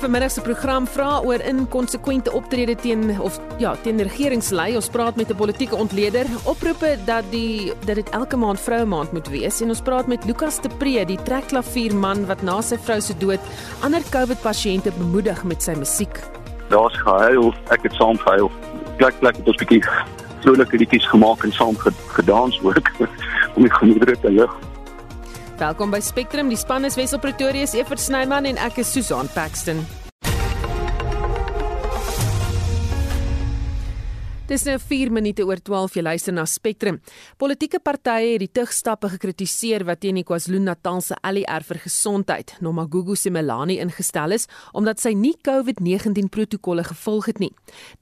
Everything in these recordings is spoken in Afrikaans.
Vanmiddag se program vra oor inkonsekwente optrede teen of ja, teen regeringslei. Ons praat met 'n politieke ontleder, oproepe dat die dat dit elke maand vroue maand moet wees en ons praat met Lukas de Pre, die trekklavierman wat na sy vrou se dood ander COVID-pasiënte bemoedig met sy musiek. Daar's gehuil, ek het saam gehuil. Plek plek het ons 'n bietjie vrolike liedjies gemaak en saam gedans ook om die gemoedere te lig. Welkom by Spectrum. Die span is Wessel Pretorius, Evert Snyman en ek is Susan Paxton. Dis nou 4 minute oor 12 jy luister na Spectrum. Politieke partye het die tugstappe gekritiseer wat teen die KwaZulu-Natal se ALR vir gesondheid, Nomagugu Simelane ingestel is omdat sy nie COVID-19 protokolle gevolg het nie.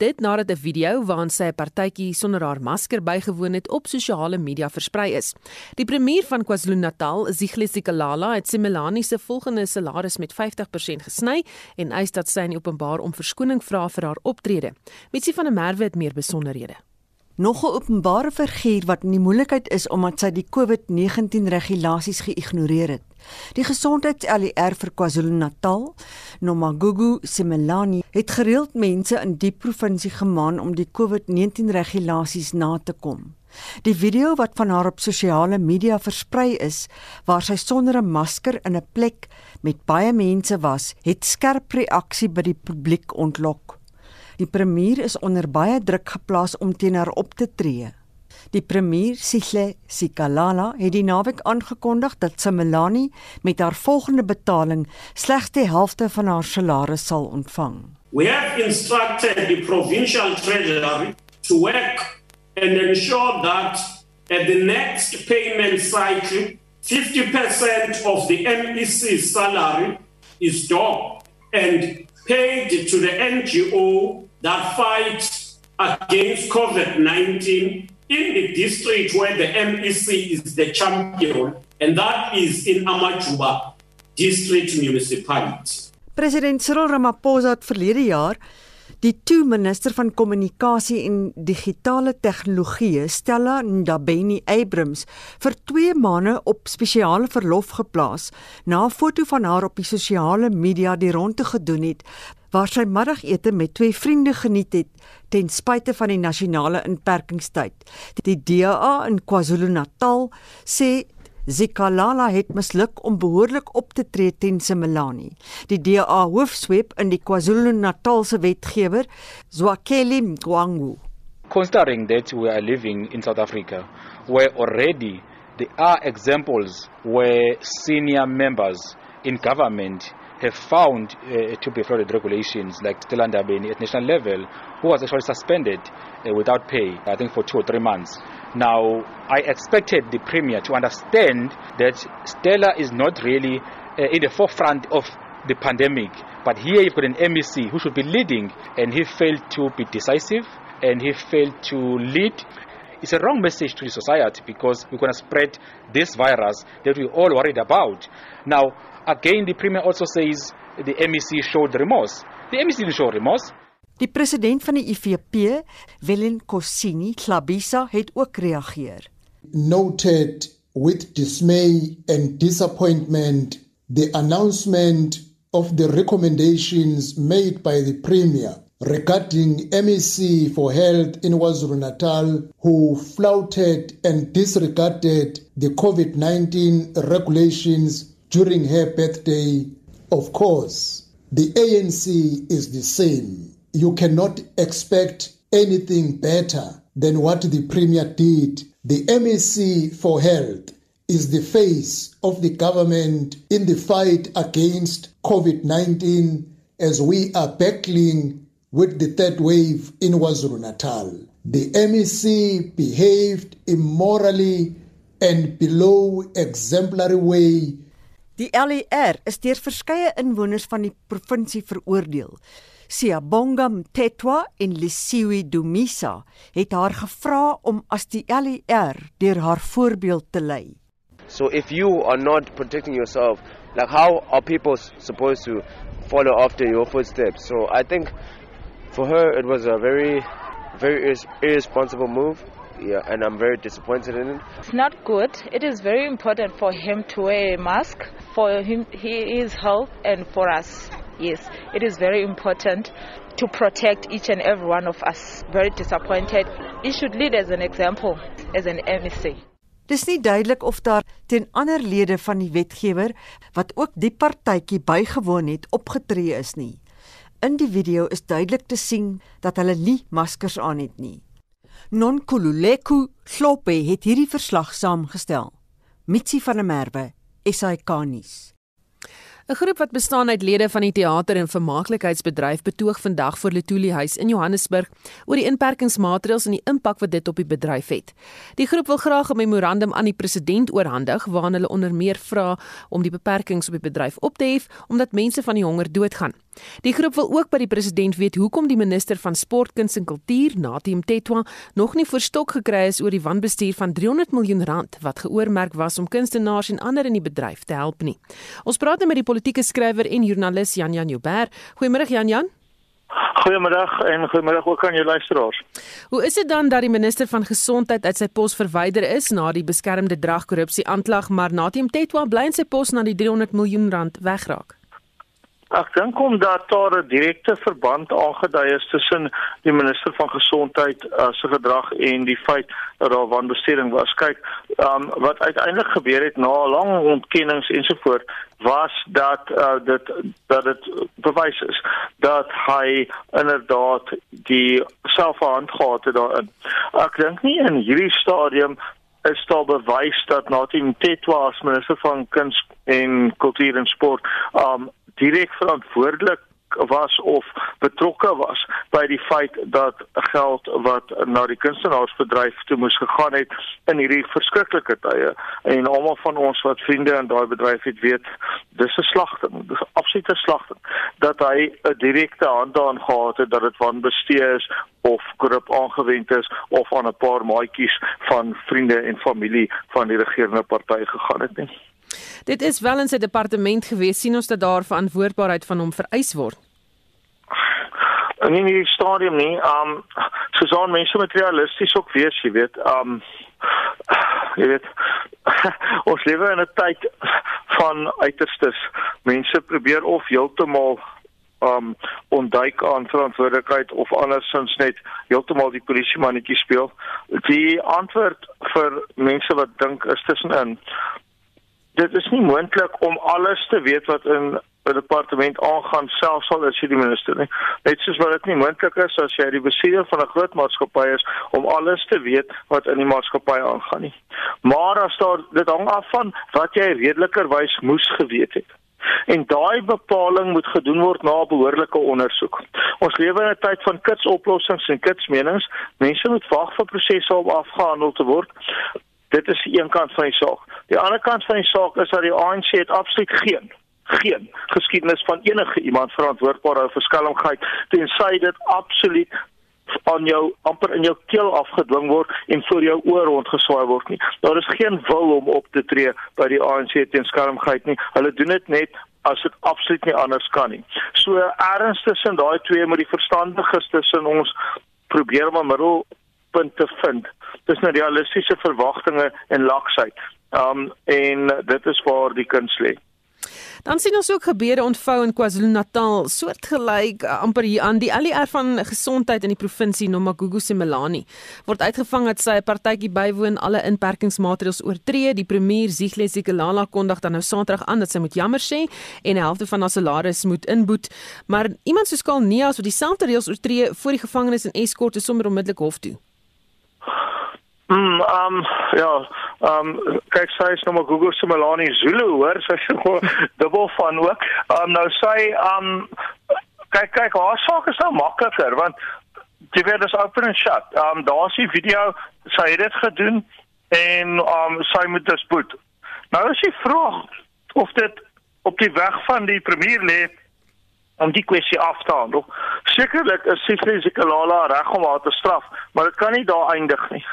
Dit nadat 'n video waarin sy 'n partytjie sonder haar masker bygewoon het op sosiale media versprei is. Die premier van KwaZulu-Natal, Ziglezikalala, het Simelane se volgende salaris met 50% gesny en eis dat sy in openbaar om verskoning vra vir haar optrede. Mitsi van der Merwe het meer besonderhede besonderhede. Nog 'n openbare figuur wat in die moeilikheid is omdat sy die COVID-19 regulasies geïgnoreer het. Die gesondheids-LER vir KwaZulu-Natal, Nomagugu Simelane, het gereeld mense in die provinsie gemaan om die COVID-19 regulasies na te kom. Die video wat van haar op sosiale media versprei is, waar sy sonder 'n masker in 'n plek met baie mense was, het skerp reaksie by die publiek ontlok. Die premier is onder baie druk geplaas om teen haar op te tree. Die premier, Sihle Sikalala, het die naweek aangekondig dat Simelani met haar volgende betaling slegs die helfte van haar salaris sal ontvang. We have instructed the provincial treasury to work and ensure that at the next payment cycle 50% of the MEC salary is docked and paid to the NGO that fight against COVID 19 in the district where the MEC is the champion, and that is in Amajuba District Municipality. President Cyril Ramaphosa het verlede jaar die toe minister van kommunikasie en digitale tegnologie, Stella Ndabeni Abrams, vir 2 maande op spesiale verlof geplaas na 'n foto van haar op die sosiale media die rondte gedoen het waar sy middagete met twee vriende geniet het ten spyte van die nasionale inperkingstyd. Die DA in KwaZulu-Natal sê Zikalala het misluk om behoorlik op te tree teen Simelani. Die DA hoofsweep in die KwaZulu-Natal se wetgewer, Zwakeli Mgwangu. Considering that we are living in South Africa where already there are examples where senior members in government have found uh, to be frauded regulations like Stella Ndabeni at national level, who was actually suspended uh, without pay, I think for two or three months. Now, I expected the Premier to understand that Stella is not really uh, in the forefront of the pandemic, but here you've got an MEC who should be leading, and he failed to be decisive, and he failed to lead it's a wrong message to the society because we're going to spread this virus that we're all worried about. Now, again, the Premier also says the MEC showed remorse. The MEC didn't show remorse. Die president van die IFP, Willem Kosini Klabisa, het ook reageer. Noted with dismay and disappointment the announcement of the recommendations made by the Premier regarding MEC for Health in KwaZulu-Natal who flouted and disregarded the COVID-19 regulations during her birthday. Of course, the ANC is the same. You cannot expect anything better than what the Premier did. The MEC for Health is the face of the government in the fight against COVID 19 as we are battling with the third wave in KwaZulu Natal. The MEC behaved immorally and below exemplary way. Die LER is deur verskeie inwoners van die provinsie veroordeel. Siyabonga Mtetwa en Lisiwe Dumisa het haar gevra om as die LER deur haar voorbeeld te lei. So if you are not protecting yourself, like how are people supposed to follow after your footsteps? So I think for her it was a very, very irresponsible move. Yeah, and I'm very disappointed in it. It's not good. It is very important for him to wear a mask for him, his health, and for us. Yes, it is very important to protect each and every one of us. Very disappointed. He should lead as an example, as an MEC. Dis nie duidelik of daar teen ander lede van die wetgewer wat ook die partytjie bygewoon het opgetree is nie. In die video is duidelik te sien dat hulle nie maskers aan het nie. Nonkululeko Slope het hierdie verslag saamgestel. Mitsi van der Merwe, SAK-nuus. 'n Groep wat bestaan uit lede van die teater en vermaaklikheidsbedryf betoog vandag voor Letuli huis in Johannesburg oor die inperkingsmaatreëls en die impak wat dit op die bedryf het. Die groep wil graag 'n memorandum aan die president oorhandig waarin hulle onder meer vra om die beperkings op die bedryf op te hef omdat mense van die honger doodgaan. Die groep wil ook by die president weet hoekom die minister van sport, kuns en kultuur, Natim Tetwa, nog nie verstok gekry is oor die wanbestuur van 300 miljoen rand wat geoormerk was om kunstenaars en ander in die bedryf te help nie. Ons praat nou met die politieke skrywer en joernalis Jan Jan Joubert. Goeiemôre Jan Jan. Goeiemiddag en goeiemiddag ook aan jou luisteraars. Hoe is dit dan dat die minister van gesondheid uit sy pos verwyder is na die beskermde drag korrupsie aanklag, maar Natim Tetwa bly in sy pos na die 300 miljoen rand wegraak? Ek dink omdat daar 'n direkte verband aangedui is tussen die minister van gesondheid uh, se gedrag en die feit dat daar wanbestuuring was. Kyk, um, wat uiteindelik gebeur het na lang ontkennings ensovoort was dat uh, dit dat dit bewys is dat hy inderdaad die selfhand gehad het daarin. Ek dink nie in hierdie stadium is daar bewys dat Natim Tetwa as minister van kuns en kultuur en sport um direk verantwoordelik was of betrokke was by die feit dat geld wat na die kunstenaarsbedryf toe moes gegaan het in hierdie verskriklike tye en almal van ons wat vriende in daai bedryf het weet dis 'n slagting dis absolute slagting dat hy 'n direkte hand daarin gehad het dat dit wanbestee is of korrup aangewend is of aan 'n paar maatjies van vriende en familie van die regerende party gegaan het nie Dit is wel in sy departement gewees sien ons dat daar verantwoordbaarheid van hom vereis word. In die stadium nie, um soos aan mense met realisties ook wees, jy weet, um jy weet ons lewe in 'n tyd van uiterstes. Mense probeer of heeltemal um onduik aan verantwoordelikheid of andersins net heeltemal die polisie mannetjie speel. Die antwoord vir mense wat dink is tussenin dit is nie moontlik om alles te weet wat in 'n departement aangaan selfs al is jy die minister nie. Net soos wat dit nie moontlik is as jy die bestuurder van 'n groot maatskappy is om alles te weet wat in die maatskappy aangaan nie. Maar as daar dit hang af van wat jy redelikerwys moes geweet het. En daai bepaling moet gedoen word na behoorlike ondersoek. Ons lewe in 'n tyd van kitsoplossings en kitsmenings. Mense moet wag vir prosesse om afgehandel te word. Dit is een kant van die saak. Die ander kant van die saak is dat die ANC het absoluut geen geen geskiedenis van enige iemand verantwoordbaar hou vir skelmgheid tensy dit absoluut aan jou amper in jou keel afgedwing word en voor jou oor rondgeswaai word nie. Daar is geen wil om op te tree by die ANC teen skelmgheid nie. Hulle doen dit net as dit absoluut nie anders kan nie. So erns tussen daai twee moet die verstandiges tussen ons probeer om 'n middelpunt te vind tussen realistiese verwagtinge en laksheid. Um en dit is waar die kuns lê. Dan sien ons ook gebeure ontvou in KwaZulu-Natal, soortgelyk uh, amper hier aan die ALR van gesondheid in die provinsie Nomagugu Simelani word uitgevang dat sy 'n partytjie bywoon alle inperkingsmaatreëls oortree. Die premier Zihle Sikelala kondig dan nou Saterdag aan dat sy moet jammer sê en 'n helfte van haar salaris moet inboet. Maar iemand soos Kalneas wat dieselfde reëls oortree voor die gevangenis in Escort is sommer onmiddellik hof toe. Mm, um ja, um kyk sy is nou maar Google se Melanie Zulu hoor, sy is gewoon dubbel van ook. Um nou sy um kyk kyk haar saak is nou makliker want jy weet dis open and shut. Um daar's die video, sy het dit gedoen en um sy moet dispuut. Nou as jy vra of dit op die weg van die premier lê om die kwessie af te handel. Sekerlik is Sifrisi Kalala reg om haar te straf, maar dit kan nie daar eindig nie.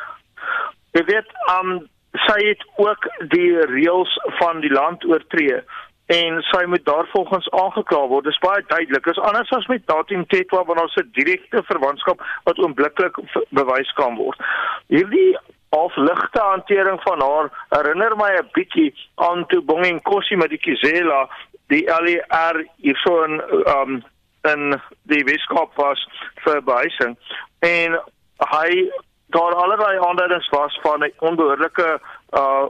Jy weet, um sy het ook die reëls van die land oortree en sy moet daarvolgens aangekla word. Dis baie duidelik. Dis anders as met Datum Tetwa wanneer ons 'n direkte verwantskap wat oombliklik bewys kan word. Hierdie half ligte hantering van haar herinner my 'n bietjie aan toe Bongeng Kossie met die Kizela die LER hierso in um in die Weskaap was vir behuising en hy daar allerlei aanduidings was van 'n onbehoorlike uh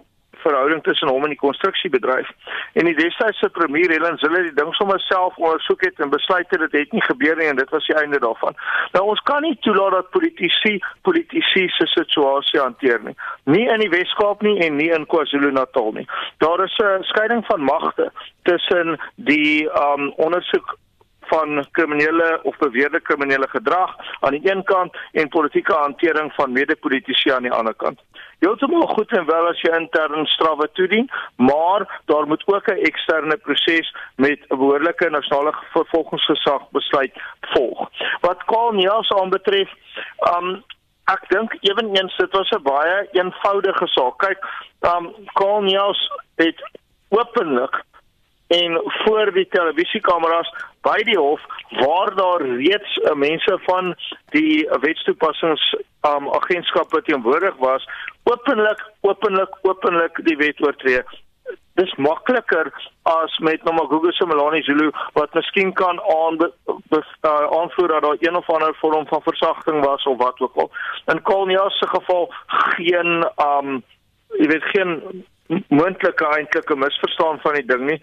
verhouding tussen hom en die konstruksiebedryf. En die destydse premier Helen Zille het die ding sommer self ondersoek het en besluit het dit het nie gebeur nie en dit was die einde daarvan. Nou ons kan nie toelaat dat politici politici se situasie hanteer nie. Nie in die Wes-Kaap nie en nie in KwaZulu-Natal nie. Daar is 'n skeiding van magte tussen die um ondersoek van kriminele of beweerde kriminele gedrag aan die een kant en politieke hantering van mede-politici aan die ander kant. Heeltemal goed en wel as jy intern strawwe toedien, maar daar moet ook 'n eksterne proses met 'n behoorlike nasionale vervolgingsgesag besluit volg. Wat Kaal Niels aanbetref, um ek dink ewenigs dit was 'n baie eenvoudige saak. Kyk, um Kaal Niels het openlik en voor die televisiekameras by die hof waar daar reeds uh, mense van die wetstoepassings um, agentskap wat teenwoordig was openlik openlik openlik die wet oortree. Dis makliker as met Nomagugu Simelane Zulu wat miskien kan uh, aanvoer dat daar een of ander vorm van versagting was of wat ook al. In Kolnia se geval geen um jy weet geen moontlike eintlike misverstaan van die ding nie.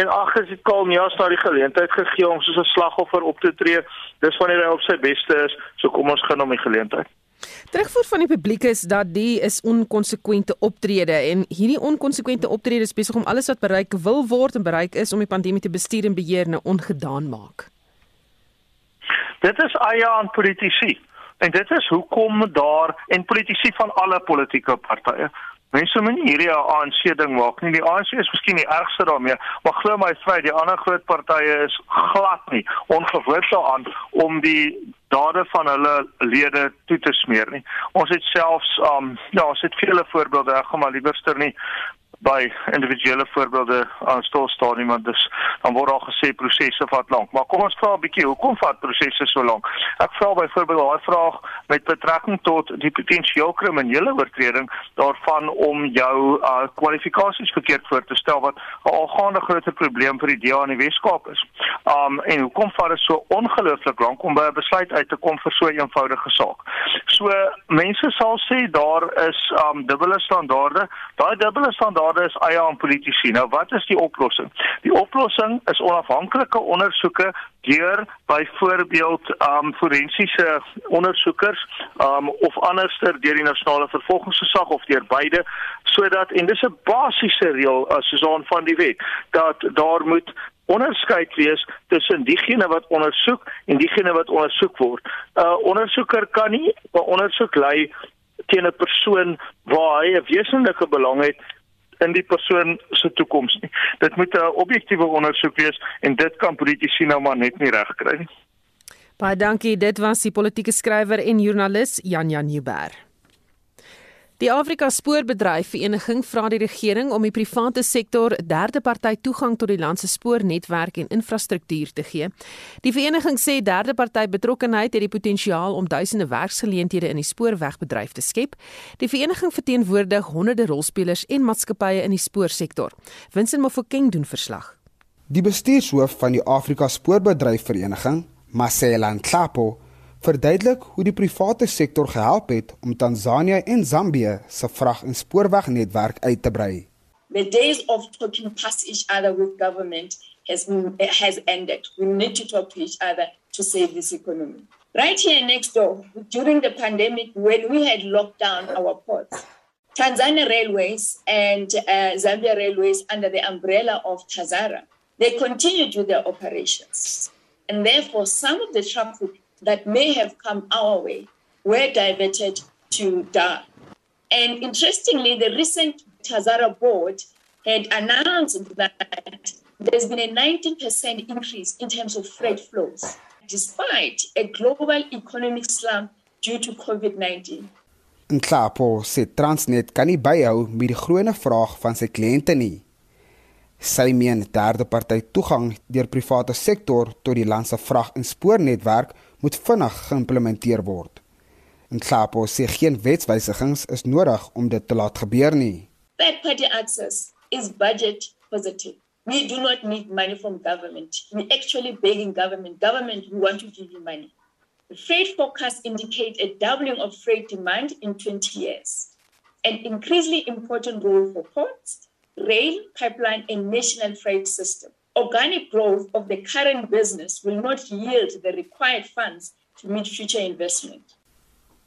En ag, as dit kalm ja, staar die geleentheid gegee om soos 'n slagoffer op te tree. Dis wanneer hy op sy beste is, so kom ons gaan hom die geleentheid. Terugvoer van die publiek is dat die is onkonsekwente optrede en hierdie onkonsekwente optrede is besig om alles wat bereik wil word en bereik is om die pandemie te bestuur en beheer nou ongedaan maak. Dit is eie aan politici. En dit is hoekom daar en politici van alle politieke partye Mense moet nie hierdie ANC ding maak nie. Die ANC is miskien die ergste daarmee, maar glo my, vry, die ander groot partye is glad nie ongewoond daaraan om die dade van hulle lede toe te smeer nie. Ons het selfs um ja, ons het vele voorbeelde, ek gaan maar liewerster nie by individuele voorbeelde aan stilstadium want dis dan word al gesê prosesse vat lank. Maar kom ons vra 'n bietjie, hoekom vat prosesse so lank? Ek vra byvoorbeeld daai vraag met betrekking tot die potensieel kriminele oortreding daarvan om jou uh, kwalifikasies verkeerd voor te stel wat 'n algaande groot probleem vir die DA in die Weskaap is. Um en hoekom vat dit so ongelooflik lank om by 'n besluit uit te kom vir so 'n eenvoudige saak? So mense sal sê daar is um dubbele standaarde. Daai dubbele standaarde daar is eie aan politici. Nou wat is die oplossing? Die oplossing is onafhanklike ondersoeke deur byvoorbeeld um forensiese ondersoekers um of anderster deur die nasionale vervolgingsgesag of deur beide sodat en dis 'n basiese reël uh, soos van die wet dat daar moet onderskeid wees tussen diegene wat ondersoek en diegene wat ondersoek word. 'n uh, Ondersoeker kan nie 'n ondersoek lei teen 'n persoon waar hy 'n wesenlike belang het in die persoon se toekoms nie. Dit moet 'n objektiewe ondersoek wees en dit kan politici nou maar net nie regkry nie. Baie dankie. Dit was die politieke skrywer en joernalis Jan Jan Nieuwberg. Die Afrika Spoorbedryf Vereniging vra die regering om die private sektor derde party toegang tot die land se spoornetwerk en infrastruktuur te gee. Die vereniging sê derde party betrokkenheid het die potensiaal om duisende werksgeleenthede in die spoorwegbedryf te skep. Die vereniging verteenwoordig honderde rolspelers en maatskappye in die spoorsektor. Vincent Mofokeng doen verslag. Die bestuurshoof van die Afrika Spoorbedryf Vereniging, Marcela Nhlapo, verduidelik hoe die private sektor gehelp het om Tansanië en Zambië se vrag- en spoorwegnetwerk uit te brei. The days of talking past each other with government has has ended. We need to talk to each other to save this economy. Right here next door, during the pandemic, when we had locked down our ports, Tanzania Railways and uh, Zambia Railways, under the umbrella of Tazara, they continued with their operations. And therefore, some of the traffic that may have come our way were diverted to Dar. And interestingly, the recent Tazara board had announced that there's been a 19% increase in terms of freight flows, despite a global economic slump due to COVID-19. Nklapo sê Transnet kan nie byhou met die groeiende vraag van sy kliënte nie. Sy meen derde party toegang deur private sektor tot die land se vrag- en spoornetwerk moet vinnig geïmplementeer word. En Klapo sê geen wetswysigings is nodig om dit te laat gebeur nie. Third party access is budget positive. We do not need money from government. We actually begging government, government, we want to give you money. Freight forecast indicates a doubling of freight demand in 20 years. An increasingly important role for ports, rail, pipeline, and national freight system. Organic growth of the current business will not yield the required funds to meet future investment.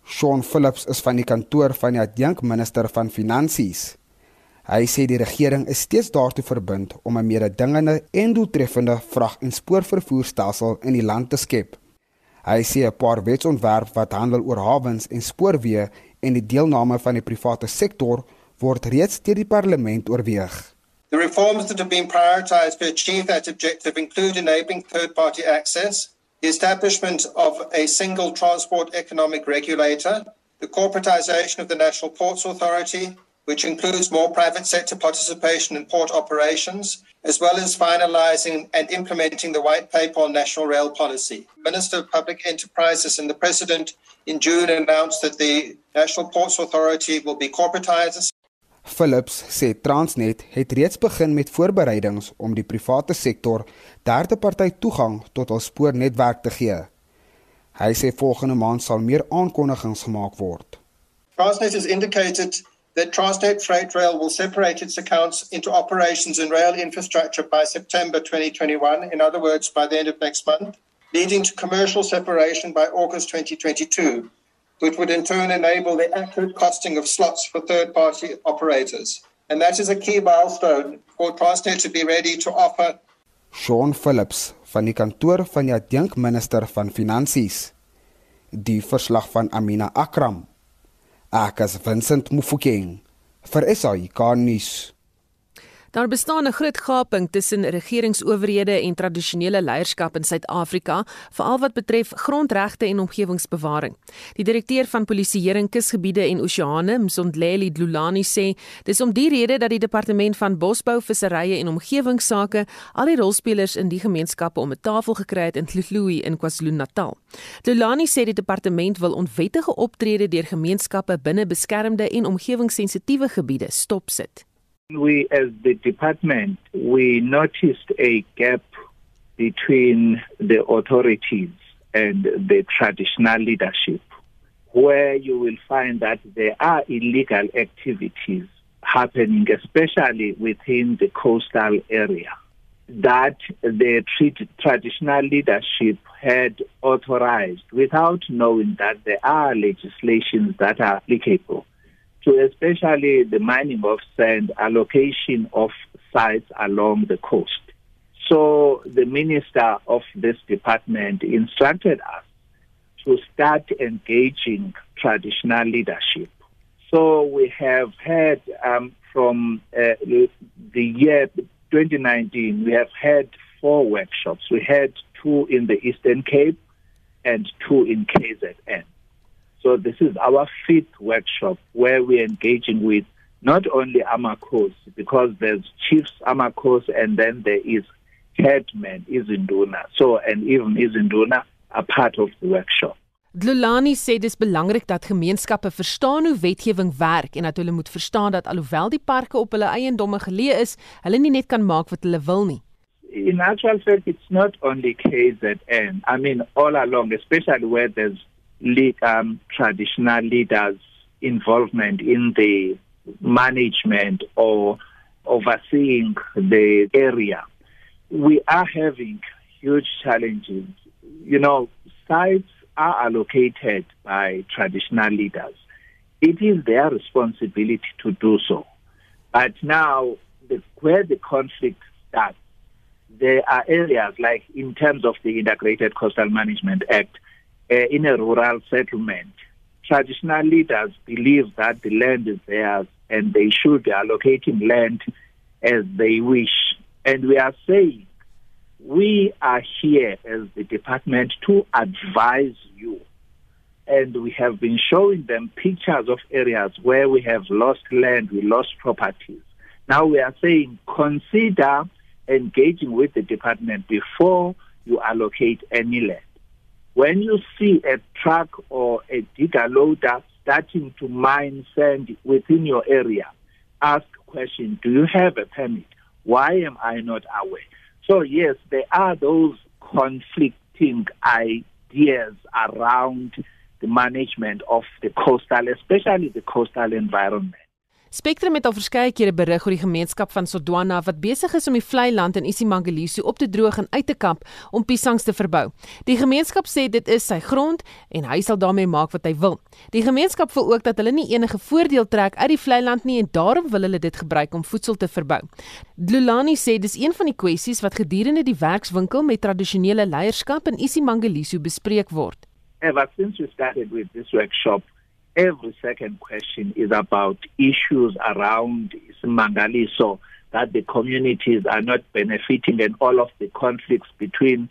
Sean Phillips is van die kantoor van die adjunk minister van finansies. Hy sê die regering is steeds daartoe verbind om 'n mededingende en doeltreffende vrag- en spoorvervoerstelsel in die land te skep. Hy sê 'n paar wetsontwerp wat handel oor hawens en spoorweë en die deelname van die private sektor word reeds deur die parlement oorweeg. The reforms that have been prioritized to achieve that objective include enabling third party access, the establishment of a single transport economic regulator, the corporatisation of the National Ports Authority, which includes more private sector participation in port operations, as well as finalizing and implementing the white paper on national rail policy. Minister of Public Enterprises and the President in June announced that the National Ports Authority will be corporatized. Philips sê Transnet het reeds begin met voorbereidings om die private sektor derde party toegang tot hul spoornetwerk te gee. Hy sê volgende maand sal meer aankondigings gemaak word. Transnet has indicated that Transnet Freight Rail will separate its accounts into operations and rail infrastructure by September 2021, in other words, by the end of next month, leading to commercial separation by August 2022, which would in turn enable the accurate costing of slots for third party operators. And that is a key milestone for Transnet to be ready to offer. Sean Phillips van die kantoor van die adjunk minister van finansies. Die verslag van Amina Akram. Ek is Vincent Mufokeng vir SAIK nuus. Daar bestaan 'n groot gaping tussen regeringsowerhede en tradisionele leierskap in Suid-Afrika, veral wat betref grondregte en omgewingsbewaring. Die direkteur van Polisieering Kusgebiede en Oseane, Msondleli Dlulani sê, dis om die rede dat die departement van Bosbou, Visserye en Omgewingsake al die rolspelers in die gemeenskappe om 'n tafel gekry het in Tlhlooi in KwaZulu-Natal. Dlulani sê die departement wil onwettige optrede deur gemeenskappe binne beskermde en omgewingssensitiewe gebiede stopsit. We, as the department, we noticed a gap between the authorities and the traditional leadership, where you will find that there are illegal activities happening, especially within the coastal area, that the traditional leadership had authorized without knowing that there are legislations that are applicable to especially the mining of sand, allocation of sites along the coast. So the minister of this department instructed us to start engaging traditional leadership. So we have had um, from uh, the year 2019, we have had four workshops. We had two in the Eastern Cape and two in KZN. So this is our fifth workshop where we're engaging with not only Amakos, because there's chiefs Amakos and then there is headman Izinduna. So and even Izinduna are part of the workshop. Dlulani sê dis belangrik dat gemeenskappe verstaan hoe wetgewing werk en dat hulle moet verstaan dat alhoewel die parke op hulle eiendomme geleë is, hulle nie net kan maak wat hulle wil nie. In actual fact, it's not only KZN. I mean, all along, especially where there's um, traditional leaders' involvement in the management or overseeing the area. We are having huge challenges. You know, sites are allocated by traditional leaders. It is their responsibility to do so. But now, the, where the conflict starts, there are areas like in terms of the Integrated Coastal Management Act, Eh, in a rural settlement, traditional leaders believe that the land is theirs and they should be allocating land as they wish. And we are saying we are here as the department to advise you. And we have been showing them pictures of areas where we have lost land, we lost properties. Now we are saying consider engaging with the department before you allocate any land. When you see a truck or a digger loader starting to mine sand within your area, ask question, do you have a permit? Why am I not aware? So yes, there are those conflicting ideas around the management of the coastal, especially the coastal environment. Spectrum het al verskeie kere berig oor die gemeenskap van Sodwana wat besig is om die vlei land in isiMangaliso op te droog en uit te kamp om piesangs te verbou. Die gemeenskap sê dit is sy grond en hy sal daarmee maak wat hy wil. Die gemeenskap voel ook dat hulle nie enige voordeel trek uit die vlei land nie en daarom wil hulle dit gebruik om voedsel te verbou. Dlulani sê dis een van die kwessies wat gedurende die werkswinkel met tradisionele leierskap in isiMangaliso bespreek word. Ever since we started with this workshop every second question is about issues around Mangaliso that the communities are not benefiting and all of the conflicts between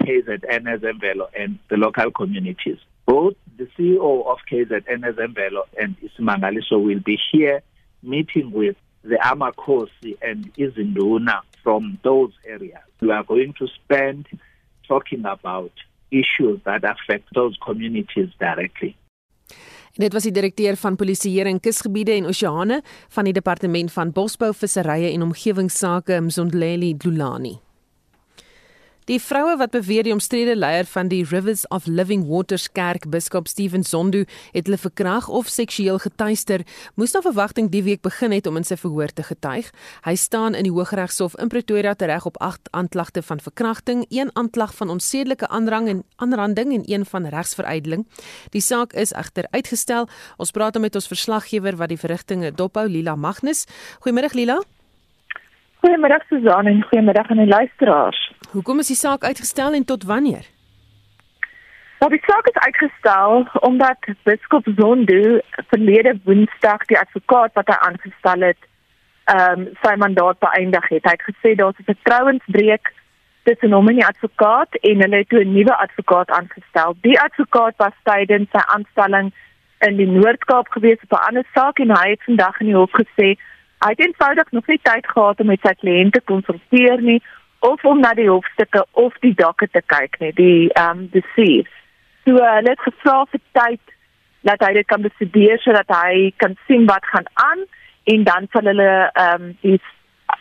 KZN Zembelo and the local communities. Both the CEO of KZN Zembelo and Ismangaliso will be here meeting with the Amakosi and Izinduna from those areas. We are going to spend talking about issues that affect those communities directly. En dit was die direkteur van polisieering kusgebiede en oseane van die departement van bosbou, visserye en omgewingsake Mzondleli Dlulani. Die vroue wat beweer die omstrede leier van die Rivers of Living Waters Kerk, Biskop Steven Zondo, het hulle verkrag of seksueel getuister, moes na verwagting die week begin het om in sy verhoor te getuig. Hy staan in die Hooggeregshof in Pretoria tereg op 8 aanklagte van verkrachting, een aanklag van onsedelike aandrang en aanranding en een van regsveruideling. Die saak is egter uitgestel. Ons praat met ons verslaggewer wat die verrigtinge dophou, Lila Magnus. Goeiemôre Lila. Goeiemiddag Susan en goeiemiddag aan die luisteraars. Hoekom is die saak uitgestel en tot wanneer? Nou die saak is uitgestel omdat biskop Zondo verlede Woensdag die advokaat wat hy aangestel het, ehm um, sy mandaat beëindig het. Hy het gesê daar's 'n vertrouensbreuk tussen hom en die advokaat en hulle het toe 'n nuwe advokaat aangestel. Die advokaat was tydens sy aanstelling in die Noord-Kaap gewees op 'n ander saak en hy het vandag in die hof gesê Hy het eenvoudig nog nie tyd gehad om met sy kliënte te konsulteer nie of om na die hofstukke of die dakke te kyk nie, die ehm um, die see. So uh, hulle het gevra vir tyd dat hy dit kan bestudeer sodat hy kan sien wat gaan aan en dan sal hulle ehm um, die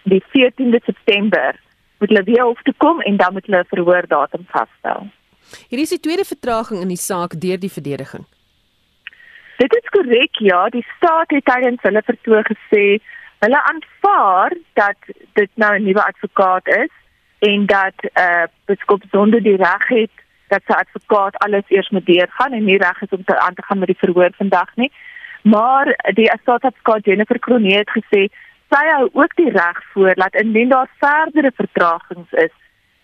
die 14de September moet hulle weer hof toe kom en dan moet hulle 'n verhoordatum vasstel. Hierdie is die tweede vertraging in die saak deur die verdediging. Dit is korrek, ja, die staat het tydens hulle vertoog gesê hulle aanvaar dat dit nou 'n nuwe advokaat is en dat eh uh, biskop Zondo die reg het dat sy advokaat alles eers moet deurgaan en nie reg is om te aan te gaan met die verhoor vandag nie. Maar die advokaat Jennifer Kronie het gesê sy hou ook die reg voor dat indien daar verdere vertragings is,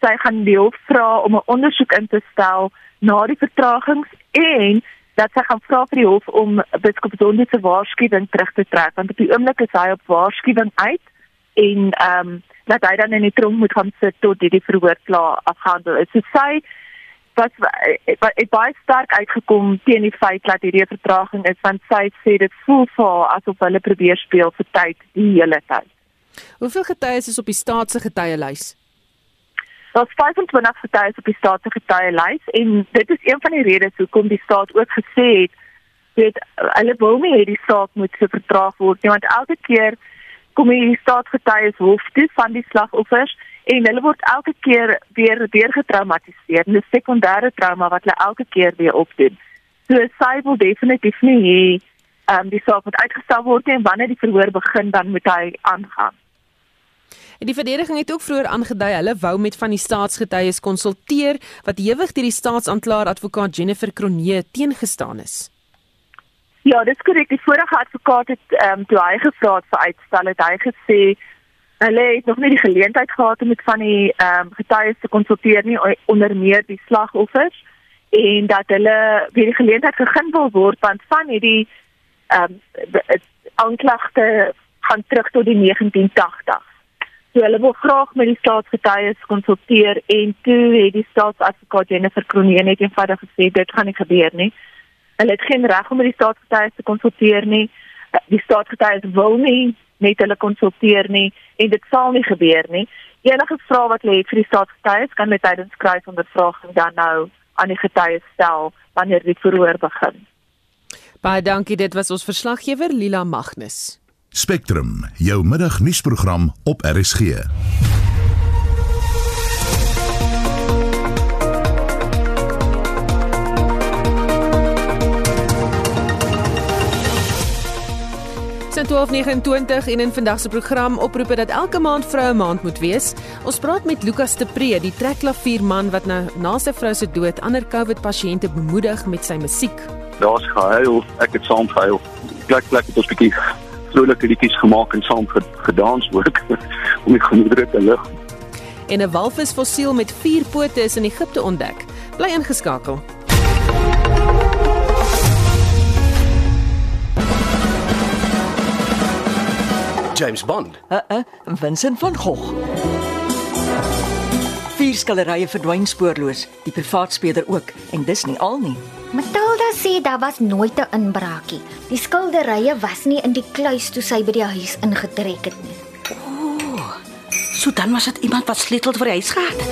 sy gaan die hof vra om 'n ondersoek in te stel na die vertragings en dat sy gaan vra vir die hof om biskop Zondo se waarskuwing terug te trek want op die oomblik is hy op waarskuwing uit en ehm um, dat hy dan in die tronk moet gaan sit tot die, die verhoor klaar afgehandel is. So sy wat het baie sterk uitgekom teen die feit dat hierdie vertraging is want sy sê dit voel vir haar asof hulle probeer speel vir tyd die hele tyd. Hoeveel getuies is op die staat se getuielys? Daar's 25 getuies op die staat se getuielys en dit is een van die redes hoekom die staat ook gesê het weet hulle wil nie hê die saak moet so vertraag word nie want elke keer kom die staatsgetuies hof toe van die slagoffers en hulle word elke keer weer weer getraumatiseer. Is sekondêre trauma wat hulle elke keer weer opdoen. So sy wil definitief nie hê um, die saak moet uitgestel word nie en wanneer die verhoor begin dan moet hy aangaan. En die verdediging het ook vroeër aangedui hulle wou met van die staatsgetuies konsulteer wat hewig deur die staatsanklaer advokaat Jennifer Kronee teengestaan is. Ja, dis korrek. Die vorige advokaat het ehm um, toe hy gevra het vir uitstel het hy gesê hulle het nog nie die geleentheid gehad om met van die ehm um, getuies te konsulteer nie onder meer die slagoffers en dat hulle weer die geleentheid gegee wil word want van hierdie ehm um, aanklagte gaan terug tot die 1980. So hulle wil graag met die staatsgetuies konsulteer en toe het die staatsadvokaat Jennifer Kronee net eenvoudig gesê dit gaan nie gebeur nie. Hulle het geen reg om met die staatsgetuies te konsulteer nie. Die staatsgetuies wil nie met hulle konsulteer nie en dit sal nie gebeur nie. Enige vrae wat hulle het vir die staatsgetuies kan hulle tydens kruisondervraging dan nou aan die getuies stel wanneer die verhoor begin. Baie dankie, dit was ons verslaggewer Lila Magnus. Spectrum, jou middagnuusprogram op RSG. Sin 1229 en in vandag se program oproepe dat elke maand vroue maand moet wees. Ons praat met Lukas de Pre, die trekklavierman wat nou na sy vrou se dood ander COVID pasiënte bemoedig met sy musiek. Daar's gehuil, ek het saam gehuil. Plek plek het ons bietjie vrolike liedjies gemaak en saam gedans ook om die gemoedere te lig. En 'n walvisfossiel met 4 pote is in Egipte ontdek. Bly ingeskakel. James Bond. Uh uh, Vincent van Gogh. Vier skilderye verdwyn spoorloos, die privaat speler ook en dis nie al nie. Matilda sê daar was nooit 'n inbraakie. Die skilderye was nie in die kluis toe sy by die huis ingetrek het nie. Ooh. So dan was dit iemand wat sleutels vir die huis gehad het.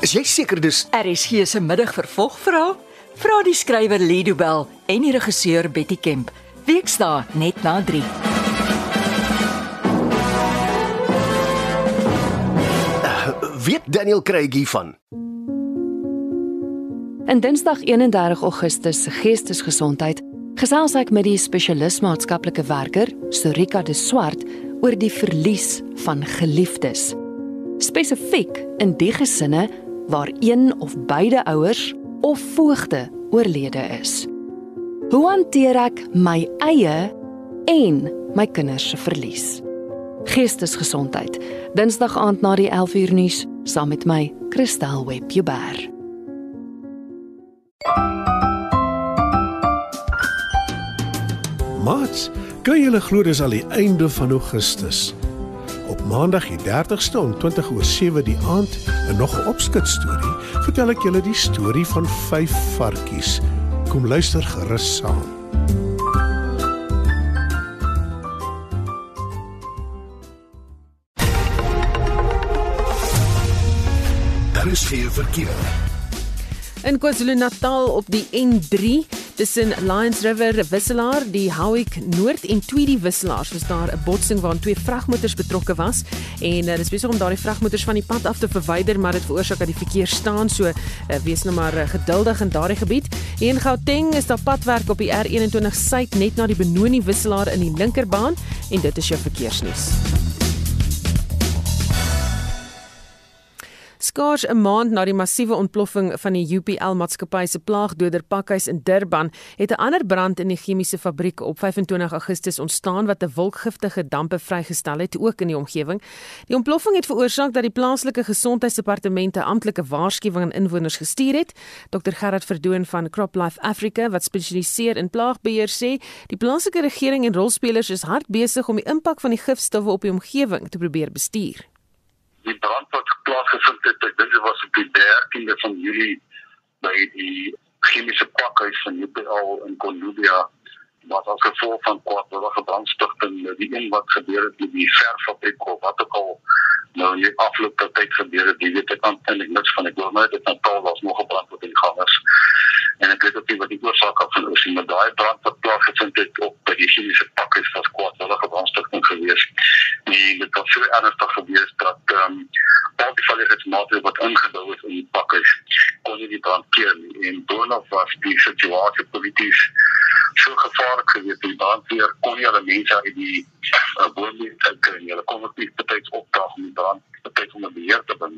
Is jy seker dis RSG se middag vervolg vra? Vra die skrywer Lido Bell en die regisseur Betty Kemp. Weksdae net na 3. weet Daniel Craig hiervan? In Dinsdag 31 Augustus se Geestesgesondheid gesels ek met die spesialis maatskaplike werker, Sorika de Swart, oor die verlies van geliefdes. Spesifiek in die gesinne waar een of beide ouers of voogde oorlede is. Hoe hanteer ek my eie en my kinders se verlies? Geestesgesondheid. Dinsdag aand na die 11uur nuus saam met my, Christel Webber. Mats, kan jy glo dis al die einde van Augustus? Op Maandag die 30ste om 20 oor 7 die aand, en nog 'n opskit storie, vertel ek julle die storie van vyf varkies. Kom luister gerus saam. Daar is geen verkeer. In KwaZulu-Natal op die N3 tussen Lions River Wisselaar, die Howick Noord en Tweedy Wisselaar, was daar 'n botsing waarin twee vragmotors betrokke was en uh, dis besig om daardie vragmotors van die pad af te verwyder, maar dit veroorsaak dat die verkeer staan, so uh, wees nou maar uh, geduldig in daardie gebied. In Gauteng is daar padwerk op die R21 suid net na die Benoni Wisselaar in die linkerbaan en dit is jou verkeersnuus. Skaars 'n maand na die massiewe ontploffing van die UPL maatskappy se plaagdoder pakhuis in Durban, het 'n ander brand in die chemiese fabriek op 25 Augustus ontstaan wat 'n wolkgiftige dampe vrygestel het ook in die omgewing. Die ontploffing het veroorsaak dat die plaaslike gesondheidsdepartemente amptelike waarskuwing aan inwoners gestuur het. Dr Gerard Verdoon van CropLife Africa wat spesialiseer in plaagbeheer sê, die plaaslike regering en rolspelers is hard besig om die impak van die gifstowwe op die omgewing te probeer bestuur die brand wat plaasgevind het, ek dink dit was op die 13de van Julie by die chemiese pakhuis van UPL in Columbia wat as gevolg van kwartwillige brandstigting die een wat gebeur het met die verffabriek of wat ook al nou in die afgelope tyd gebeur het, weet ek eintlik niks van ek glo net dit Natal was nog 'n brand wat in gang is. En ek weet ook nie wat die oorsaak van is nie, maar daai brand wat plaasgevind het op by die chemiese pakhuis was kwartwillige brandstigting geweest en dit was so ernstig geweest dat ehm um, al die veiligheidsmaatreëls wat ingebou is in die pakhuis kon nie die brand keer nie. En boonop was die situasie polities so gevaarlik geweest die brandweer kon nie hulle mense uit die uh, woonbuurt kry nie hulle kon ook nie betyds opdrag om die brand betyds onder beheer te bring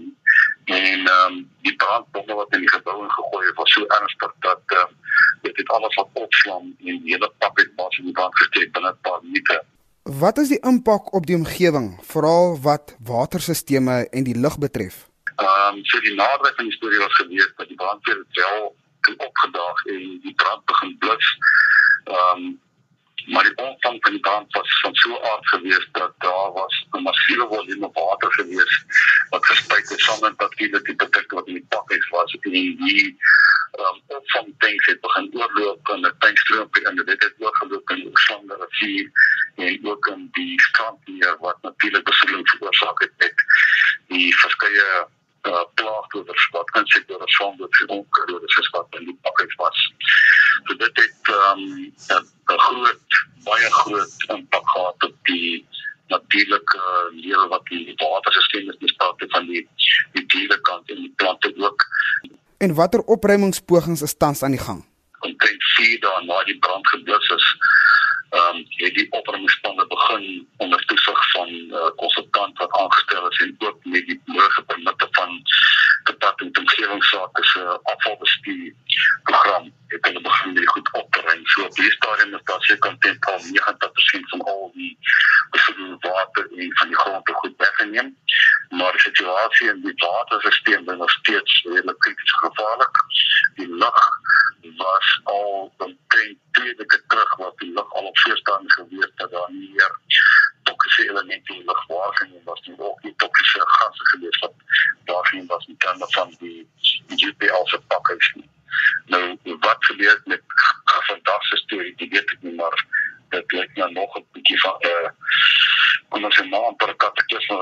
en ehm um, die brandbomme wat in die gebou ingegooi het was so ernstig dat ehm um, dit het alles wat opslaan en die hele pakhuis was in die brand gesteek binne 'n paar minute Wat is die impak op die omgewing, veral wat waterstelsels en die lug betref? Ehm um, so die nader van die storie was gewees dat die brandweer wel opgedaag en die brand begin blus. Ehm um, maar die omvang van die brand was van so aard gewees dat daar was 'n massiewe volume water gewees wat gespuit het saam met natuurlike tipe dik wat in die pakhuis was. En die um, opvang tanks het begin oorloop en 'n tankstroom in. Die dit het oorgeloop in die Sande rivier en ook in die strandmeer wat natuurlik besoedeling veroorsaak het met die verskeie uh, plaagdoders wat insekdoders van dit onkruid is wat in die pakkies was. So dit het um, 'n groot baie groot impak gehad op die natuurlike lewe wat in die waterstelsel is, bespreek van die die dierekant en die plante ook. En watter opruimingspogings is tans aan die gang? Omtrent 4 dae na die brand geblus is, ehm um, het die opruimingsspanne begin onder toesig van 'n uh, konsultant wat aangestel is en ook met die nodige permitte van departement omgewingsake se afvalbestuur program het hulle begin met goed op te ruim. So op die stadium is daar seker omtrent al 90% van al die besoedelde water en van die grond goed weggeneem. Maar die situasie in die waterstelsel is nog steeds redelik krities gevaarlik. Die lug was al omtrent twee weke terug wat die lug al op voorstand gewees dat daar nie meer toksiese elemente in die lug was en was nie ook nie toksiese gasse gewees wat daar geen was in terme van die GPL se pakkings nie. Nou wat gebeur met vandag se storie, dit weet ek nie maar dit lyk nou nog 'n bietjie van 'n uh, ons sê maar amper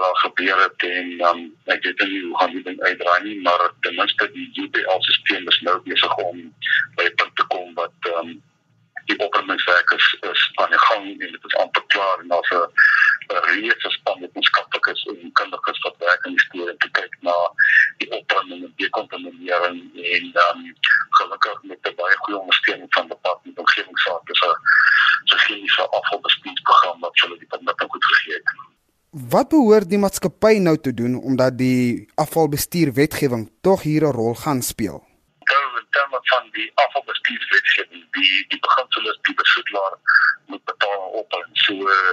wat gebeur het en dan um, ek weet nie hoe gaan die ding uitdraai nie maar ten minste die GPL stelsel is nou besig om by 'n punt te kom wat um, die opruimingswerk is, is aan die gang en dit is amper klaar en daar's 'n reeks span met wetenskaplikes en kundiges wat werk in die storie om te kyk na die opruiming en dekontaminering en dan um, gelukkig met 'n baie goeie ondersteuning van departement omgewingsake se se chemiese afvalbestuursprogram wat hulle die permitte goed gegee het. Wat behoort die maatskappy nou te doen omdat die afvalbestuur wetgewing tog hier 'n rol gaan speel? terme van die afvalbestuurswetgewing die die beginsel is die besoedelaar moet betaal op en so uh,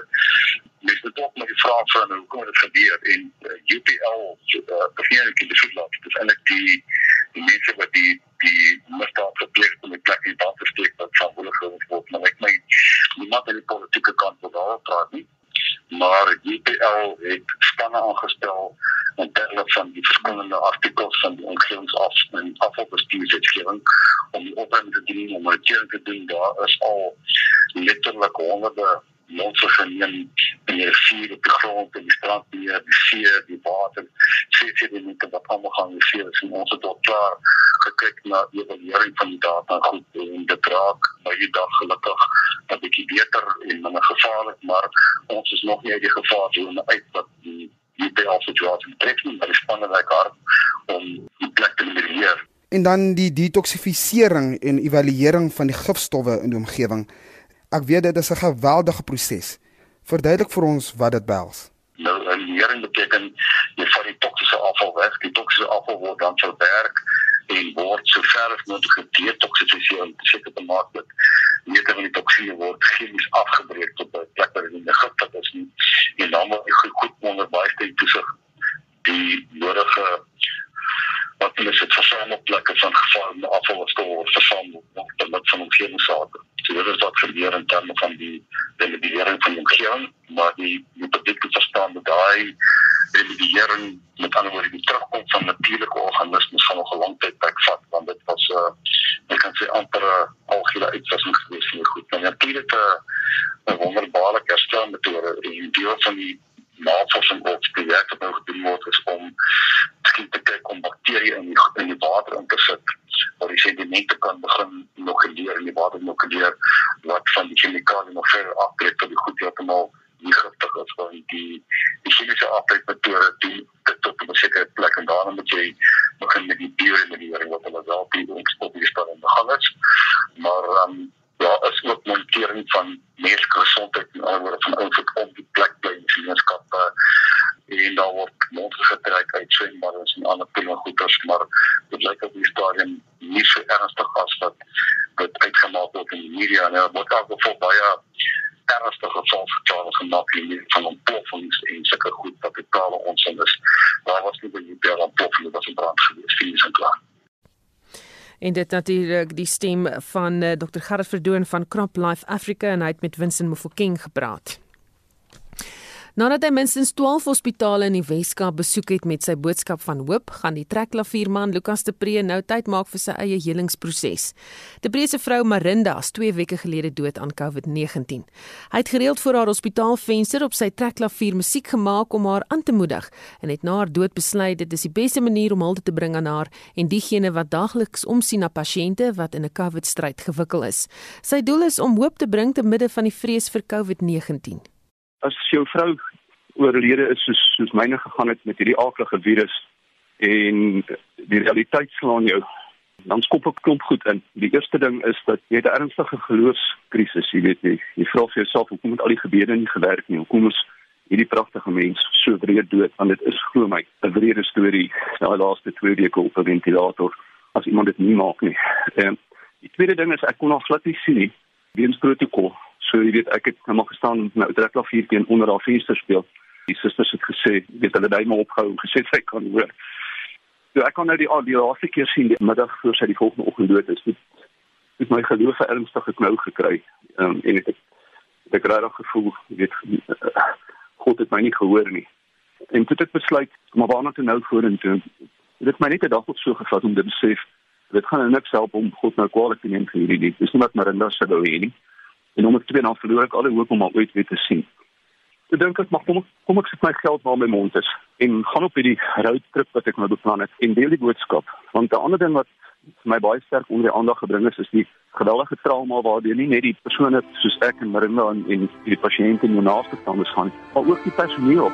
mens moet ook met die vraag van hoe kom dit gebeur? En uh, UPL uh, begin ek die besoedelaar dis eintlik die die mense wat die die misdaad gepleeg het die plek in te steek wat verantwoordelik word. Maar ek my niemand in die politieke kant wil daar praat nie maar UPL het spanne aangestel en terwyl van die verskillende artikels van die omgewingsaf en afvalbestuurswetgewing om die opbrengs te doen om dit te doen. Daar is al letterlik honderde mense geneem in die rivier op die grond en die strand hier die see die water sien jy dit net wat almal gaan die see is en ons het al klaar gekyk na die evaluering van die data goed en dit raak by die dag gelukkig 'n bietjie beter en minder gevaarlik maar ons is nog nie uit die gevaarzone uit wat die die PL situasie trek nie, maar die spanne werk hard om die plek te beheer. En dan die detoksifisering en evaluering van die gifstowwe in die omgewing. Ek weet dit is 'n geweldige proses. Verduidelik vir ons wat dit behels. Nou, evaluering beteken jy vat die toksiese afval weg. Die toksiese afval word dan verwerk en word so ver as moontlik gedetoksifiseer om seker te maak dat meter van die toksine word chemies afgebreek tot 'n plek waar dit nie giftig is nie. En dan word dit goed, onder baie sterk toesig die nodige wat hulle sit versamelplekke van gevaarlike afval wat word versamel om te met van omgewingsake. So dit is wat gebeur in terme van die remediering van die omgewing, maar die die publiek verstaan dat daai remediering met ander woorde die terugkom van natuurlike organismes van 'n lang tydperk vat want dit was 'n uh, ek kan sê amper 'n algehele uitwassing gewees vir goed. Nou natuurlik 'n wonderbaarlike herstelmetode en deel van die navorsing op die werk wat nou gedoen word is om skien te kyk om bakterieë in die in die water in te sit waar die sedimente kan begin inokuleer in die water inokuleer wat van die chemikalieë nog verder aftrek tot die goed heeltemal nie giftig is want die die chemiese afbreekmetode die dit tot 'n sekere plek en daarna moet jy begin met die bioremediering wat hulle wel die opspoedingspan in die gang is. Maar um, ja is ook monitering van mensgesondheid en alhoewel van wat op die plek in gemeenskappe en daar word monsters getrek uit swembaddens en ander dinge goeders maar dit lyk op die stadium nie so ernstig as wat dit uitgemaak word in die media en word ook voor baie ernstige gevalsverklaring gemaak hier van ontploffings en sulke goed wat totale onsin is. Daar was nie baie per ontploffing wat in brand gewees het nie, klaar. En dit natuurlik die stem van uh, eh, Dr. Gerard Verdoen van Crop Life Africa en hy het met Vincent Mofokeng gepraat. Nadat hy minstens 12 hospitale in die Weskaap besoek het met sy boodskap van hoop, gaan die trekklavierman Lukas de Pre nou tyd maak vir sy eie helingsproses. De Pre se vrou Marinda is 2 weke gelede dood aan COVID-19. Hy het gereeld voor haar hospitaalvenster op sy trekklavier musiek gemaak om haar aan te moedig en het na haar dood besluit dit is die beste manier om hulde te bring aan haar en diegene wat daagliks omsien na pasiënte wat in 'n COVID-stryd gewikkel is. Sy doel is om hoop te bring te midde van die vrees vir COVID-19 as jou vrou oorlede is soos soos myne gegaan het met hierdie aardige virus en die realiteit slaan jou dan skop ek klomp goed in. Die eerste ding is dat jy 'n ernstige geloofskrisis, jy weet nie. Jy vra vir jouself hoekom het al die gebede nie gewerk nie? Hoekom is hierdie pragtige mens so wreed dood? Want dit is glo my 'n wrede storie. Nou laaste twee weke op 'n ventilator as iemand dit nie maak nie. Ehm die tweede ding is ek kon nog glad nie sien nie. Weens protokol So jy weet ek het nou maar gestaan met my ou trekklavier teen onder haar venster speel. Die susters het gesê, weet hulle daai maar opgehou en gesê sy kan hoor. So ek kan nou die die laaste keer sien die middag voor sy die volgende oggend dood is. Het, het my geloof ernstig geknou gekry. Ehm um, en ek het ek regtig gevoel, weet God het my nie gehoor nie. En toe ek besluit maar waarna toe nou vorentoe. Dit het my net 'n dag of so gevat om te besef dit gaan nou niks help om God nou kwaadlik te neem vir hierdie. Dis nie wat Marinda se hê nie en om ek twee dan verloor ek al die hoop om ooit weer te sien. Ek dink ek mag kom ek, kom ek sit my geld waar my mond is en gaan op hierdie roadtrip wat ek nou beplan het en deel die boodskap. Want 'n ander ding wat my baie sterk onder die aandag gebring is is die geweldige trauma waardeur nie net die persone soos ek en Marinda en, en die pasiënte en die naaste standers gaan, maar ook die personeel.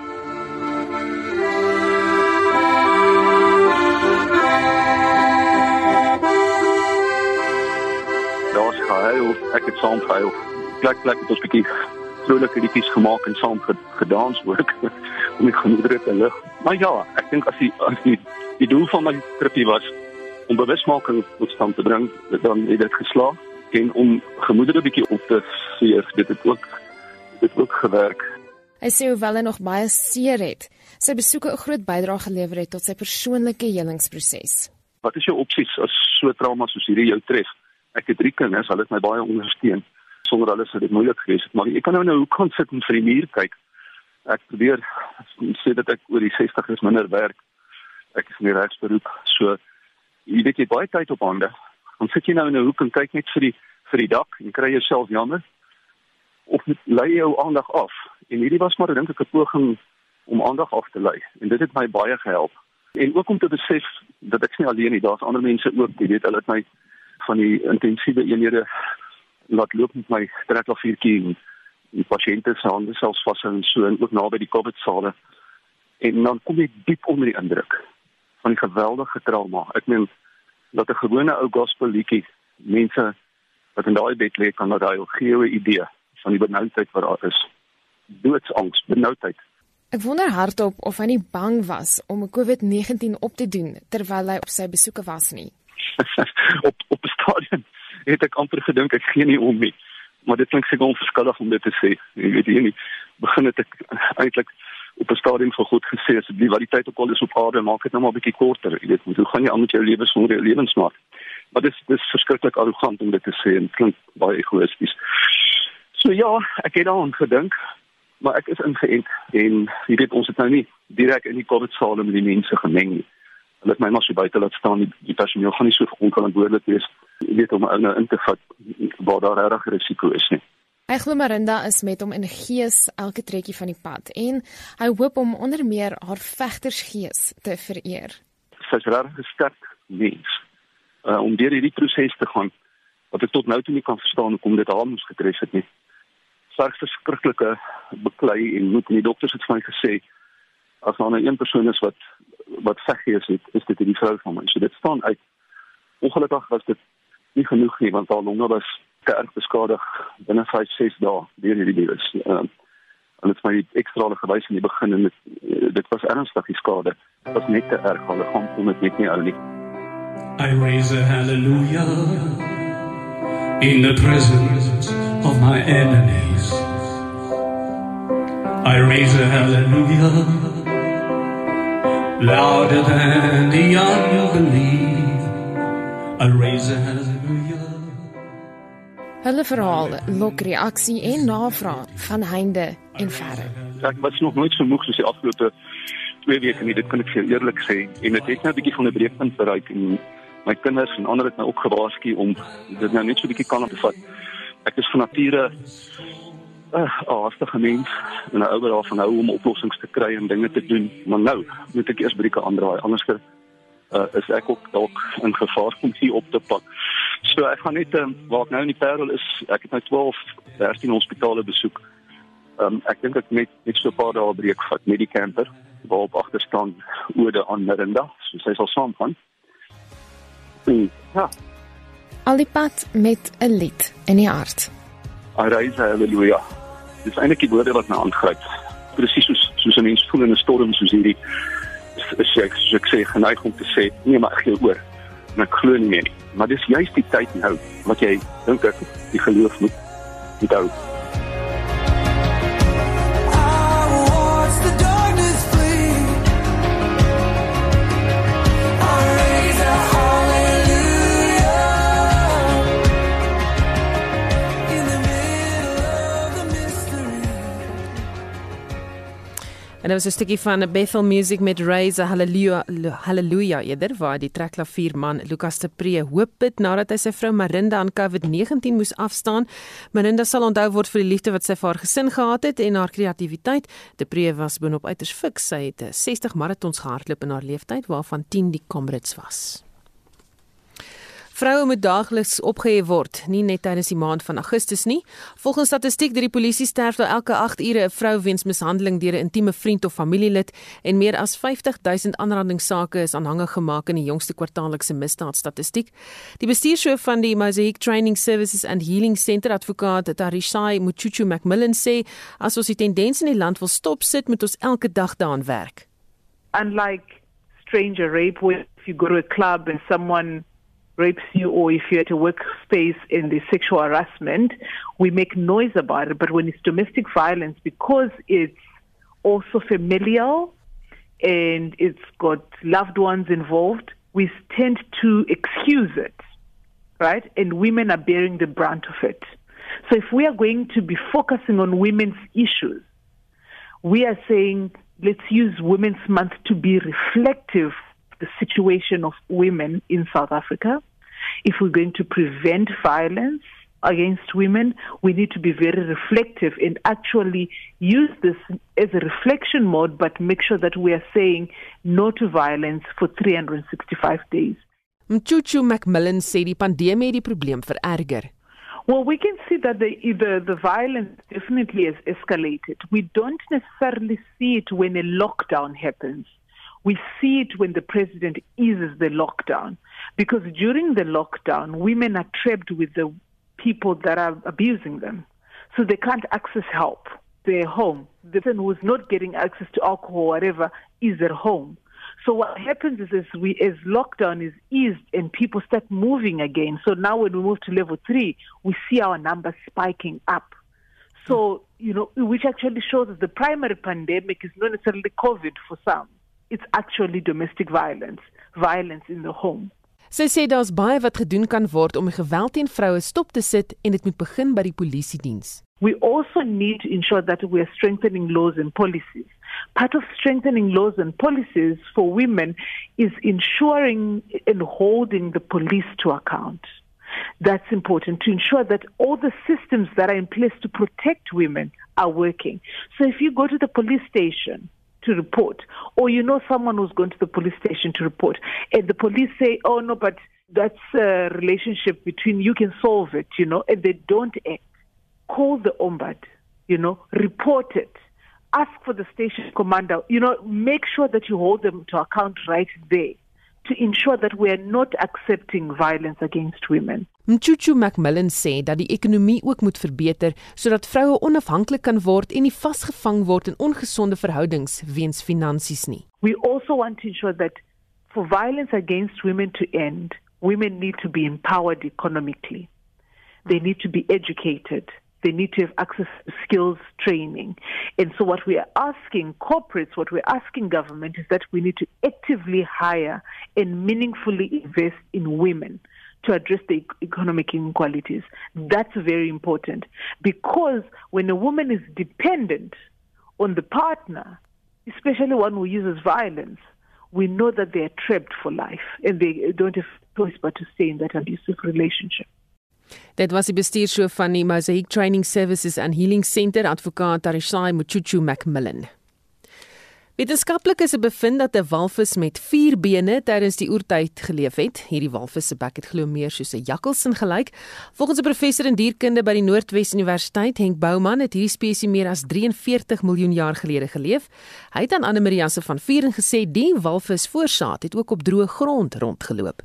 Daar's gehuil, ek het saam gehuil plek plek het ons bietjie vrolike liedjies gemaak en saam gedans ook om die gemoedere te lig. Maar ja, ek dink as die as die die doel van my tripie was om bewusmaking tot stand te bring, dan het dit geslaag en om gemoedere bietjie op te veer, dit het ook dit ook gewerk. Hy sê hoewel hy nog baie seer het, sy besoeke 'n groot bydrae gelewer het tot sy persoonlike helingsproses. Wat is jou opsies as so trauma soos hierdie jou tref? Ek het drie kinders, hulle het my baie ondersteun sonder alles sou dit moeilik gewees het. Maar ek kan nou nou hoe kon sit en vir die muur kyk. Ek probeer sê dat ek oor die 60 is minder werk. Ek is nie regsberoep. So jy weet jy baie tyd op hande. Dan sit jy nou in 'n hoek en kyk net vir die vir die dak en kry jouself jammer of lei jou aandag af. En hierdie was maar dink ek 'n poging om aandag af te lei en dit het my baie gehelp. En ook om te besef dat ek nie alleen nie, daar's ander mense ook, jy weet, hulle het my van die intensiewe eenhede laat loop met my trekklaviertjie en die pasiënte se hande selfs vashou en so en ook naby die COVID sale. En dan kom ek diep onder die indruk van die geweldige trauma. Ek meen dat 'n gewone ou gospel liedjie mense wat in daai bed lê kan daai gee 'n idee van die benoudheid wat daar is. Doodsangs, benoudheid. Ek wonder hardop of hy nie bang was om 'n COVID-19 op te doen terwyl hy op sy besoeke was nie. op op 'n stadium het ek amper gedink ek gee nie om nie. Maar dit klink seker onverskillig om dit te sê. Jy weet nie begin het ek eintlik op 'n stadium vir God gesê asseblief wat die tyd ook al is op aarde maak dit nou maar 'n bietjie korter. Jy weet hoe gaan jy aan met jou lewe sonder jou lewensmaat? Maar dit is dis verskriklik arrogant om dit te sê en klink baie egoïsties. So ja, ek het daaraan gedink, maar ek is ingeënt en jy weet ons het nou nie direk in die COVID-saal met die mense gemeng nie. Hulle het my maar so buite laat staan. Die, die personeel gaan nie so onverantwoordelik wees weet om nou in te vat waar daar regtig risiko is nie. Hy glo Marinda is met hom in gees elke trekkie van die pad en hy hoop om onder meer haar vegtersgees te vereer. Sy's regtig 'n sterk mens. Uh, om deur hierdie proses te gaan wat ek tot nou toe nie kan verstaan hoekom dit haar moes getref het nie. Sy verskriklike beklei en moet die dokters het vir my gesê as nou 'n een persoon is wat wat veggees het, is dit die vrou van my. So dit staan uit. Ongelukkig was dit nie genoeg nie want haar longe was te erg beskadig binne 5 6 dae deur hierdie virus. Ehm uh, en dit het my ekstra gewys in die begin en dit, dit was ernstig die skade. Dit was net te erg. Hulle gaan kom dit net nie ou nie. I raise a hallelujah in the presence of my enemies. I raise a hallelujah louder than the unbelief. I raise a hallelujah Hulle verhaal lok reaksie en navraag van heinde en verre. ek was nog nooit so moeg soos die afgelope twee weke nie, dit kan ek vir eerlik sê. En dit het nou 'n bietjie van 'n breekpunt bereik en my kinders en ander het nou ook gewaarsku om dit nou net so 'n bietjie kalm te vat. Ek is van nature 'n uh, haastige mens en 'n ouer daarvan hou om oplossings te kry en dinge te doen, maar nou moet ek eers brieke aandraai anders uh, is ek ook dalk in gevaar om hier op te pak. So ek gaan net um, waar ek nou in die Parel is, ek het nou 12 13 hospitale besoek. Um, ek dink ek net net so 'n paar dae breek vat met die camper waarop agter staan ode aan Mirinda, so sy sal saamgaan. En, ja, Al die pad met 'n lied in die hart. Arise haleluja. Dis eintlik die woorde wat my aangryp. Presies soos soos 'n mens voel in 'n storm soos hierdie is, ek soos ek sê geneig om te sê nee maar ek gee oor. En ek glo nie meer nie. Maar dis juist die tyd nou wat jy dink ek die geloof moet moet En dit was 'n stukkie van Bethel Music met Raise a Hallelujah Hallelujah eerder waar die trekklavierman Lukas de Pre hoop bid nadat hy sy vrou Marinda aan COVID-19 moes afstaan. Marinda sal onthou word vir die liefde wat sy vir haar gesin gehad het en haar kreatiwiteit. De Pre was boonop uiters fiks. Sy het 60 maratons gehardloop in haar lewenstyd waarvan 10 die Comrades was. Vroue moet daagliks opgehef word, nie net tydens die maand van Augustus nie. Volgens statistiek deur die polisie sterf daar elke 8 ure 'n vrou weens mishandeling deur 'n intieme vriend of familielid en meer as 50 000 aanrandingssake is aanhangig gemaak in die jongste kwartaallikse misdaadstatistiek. Die bestuurshoof van die Mosaic Training Services and Healing Center, advokaat Tarishai Muchuchu Macmillan sê, as ons die tendens in die land wil stop sit, moet ons elke dag daaraan werk. unlike stranger rape where if you go to a club and someone rapes you or if you're at a workspace in the sexual harassment, we make noise about it. But when it's domestic violence, because it's also familial and it's got loved ones involved, we tend to excuse it, right? And women are bearing the brunt of it. So if we are going to be focusing on women's issues, we are saying let's use Women's Month to be reflective of the situation of women in South Africa. If we're going to prevent violence against women, we need to be very reflective and actually use this as a reflection mode, but make sure that we are saying no to violence for 365 days. Mchuchu Macmillan sê die pandemie het die probleem vererger. Well, we can see that the, the, the violence definitely has escalated. We don't necessarily see it when a lockdown happens. We see it when the president eases the lockdown. Because during the lockdown, women are trapped with the people that are abusing them. So they can't access help. They're home. The person who's not getting access to alcohol or whatever is at home. So what happens is, as we as lockdown is eased and people start moving again. So now when we move to level three, we see our numbers spiking up. So you know, which actually shows that the primary pandemic is not necessarily COVID for some. It's actually domestic violence, violence in the home. Sy sê daar's baie wat gedoen kan word om geweld teen vroue stop te sit en dit moet begin by die polisie diens. We also need to ensure that we are strengthening laws and policies. Part of strengthening laws and policies for women is ensuring and holding the police to account. That's important to ensure that all the systems that are in place to protect women are working. So if you go to the police station to report, or you know someone who's going to the police station to report, and the police say, oh no, but that's a relationship between you can solve it, you know, and they don't act, call the ombud, you know, report it. Ask for the station commander, you know, make sure that you hold them to account right there to ensure that we are not accepting violence against women. Mchuchu Macmillan sê dat die ekonomie ook moet verbeter sodat vroue onafhanklik kan word en nie vasgevang word in ongesonde verhoudings weens finansies nie. We also want to ensure that for violence against women to end, women need to be empowered economically. They need to be educated. They need to have access to skills training. And so, what we are asking corporates, what we're asking government is that we need to actively hire and meaningfully invest in women to address the economic inequalities. That's very important because when a woman is dependent on the partner, especially one who uses violence, we know that they are trapped for life and they don't have choice but to stay in that abusive relationship. Dit was die bestuurshoof van die Mosaic Training Services and Healing Center, advokaat Tarishai Muchuchu Macmillan. Wetenskaplikes het bevind dat 'n walvis met 4 bene tydens die oertyd geleef het. Hierdie walvis se bek het glo meer soos 'n jakkalsin gelyk. Volgens 'n professor in dierkunde by die Noordwes Universiteit, Henk Bouman, het hierdie spesies meer as 43 miljoen jaar gelede geleef. Hy het aan Anne Maria se van Vieren gesê die walvis voorsaat het ook op droë grond rondgeloop.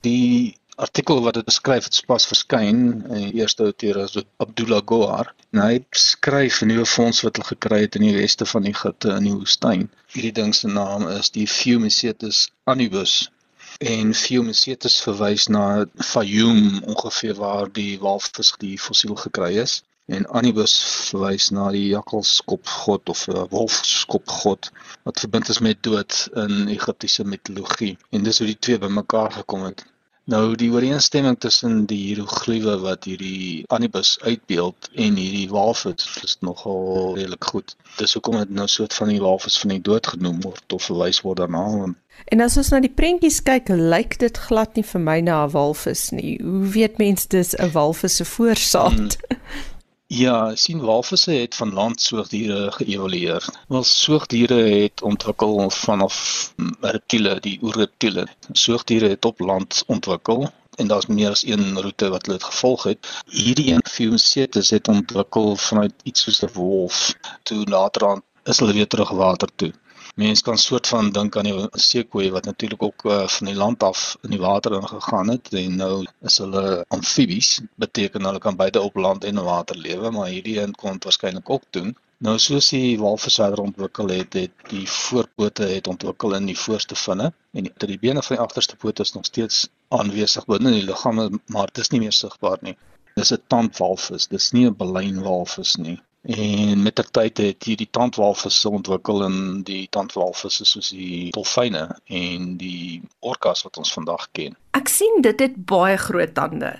Die artikel wat dit beskryf het pas verskyn in die eerste outeur as Abdullah Gohar. En hy skryf 'n nuwe fonds wat hulle gekry het in die weste van Egipte in die woestyn. Hierdie ding se naam is die Fumicetus annubis. En Fumicetus verwys na Fayum ongeveer waar die walvis die fossiel gekry is. En Anubis verwys na die jakkalskopgod of uh, wolfskopgod wat verbind is met dood in Egiptiese mitologie. En dis hoe die twee bymekaar gekom het. Nou die ooreenstemming tussen die hieroglife wat hierdie Anubis uitbeeld en hierdie walvis is nogal redelik goed. Dis hoekom dit nou soort van die walvis van die dood genoem word of verwys word daarna. En as ons na die prentjies kyk, lyk dit glad nie vir my na 'n walvis nie. Hoe weet mens dis 'n walvis se voorsaat? Hmm. Ja, sien walvisse het van landsoogdiere geëvolueer. Wel soogdiere het ontwikkel vanaf reptiele, die oerreptiele. Soogdiere het op land ontwikkel en daar's meer as een roete wat hulle gevolg het. Hierdie een Fumacetus het ontwikkel vanuit iets soos 'n wolf. Toe later is hulle weer terug water toe. Mense kan soort van dink aan die seekoei wat natuurlik ook uh, van die land af in die water ingegaan het en nou is hulle amfibies, beteken hulle kan beide op land en water lewe, maar hierdie een kon waarskynlik ook doen. Nou soos die walvis verder ontwikkel het, het die voorpote het ontwikkel in die voorste vinne en die, die bene van die agterste pote is nog steeds aanwesig binne die liggaam, maar dit is nie meer sigbaar nie. Dis 'n tandwalvis, dis nie 'n baleinwalvis nie. En met ter tyd het hierdie tandwalvisse ontwikkel in die tandwalvisse soos die dolfyne en die orkas wat ons vandag ken. Ek sien dit het baie groot tande.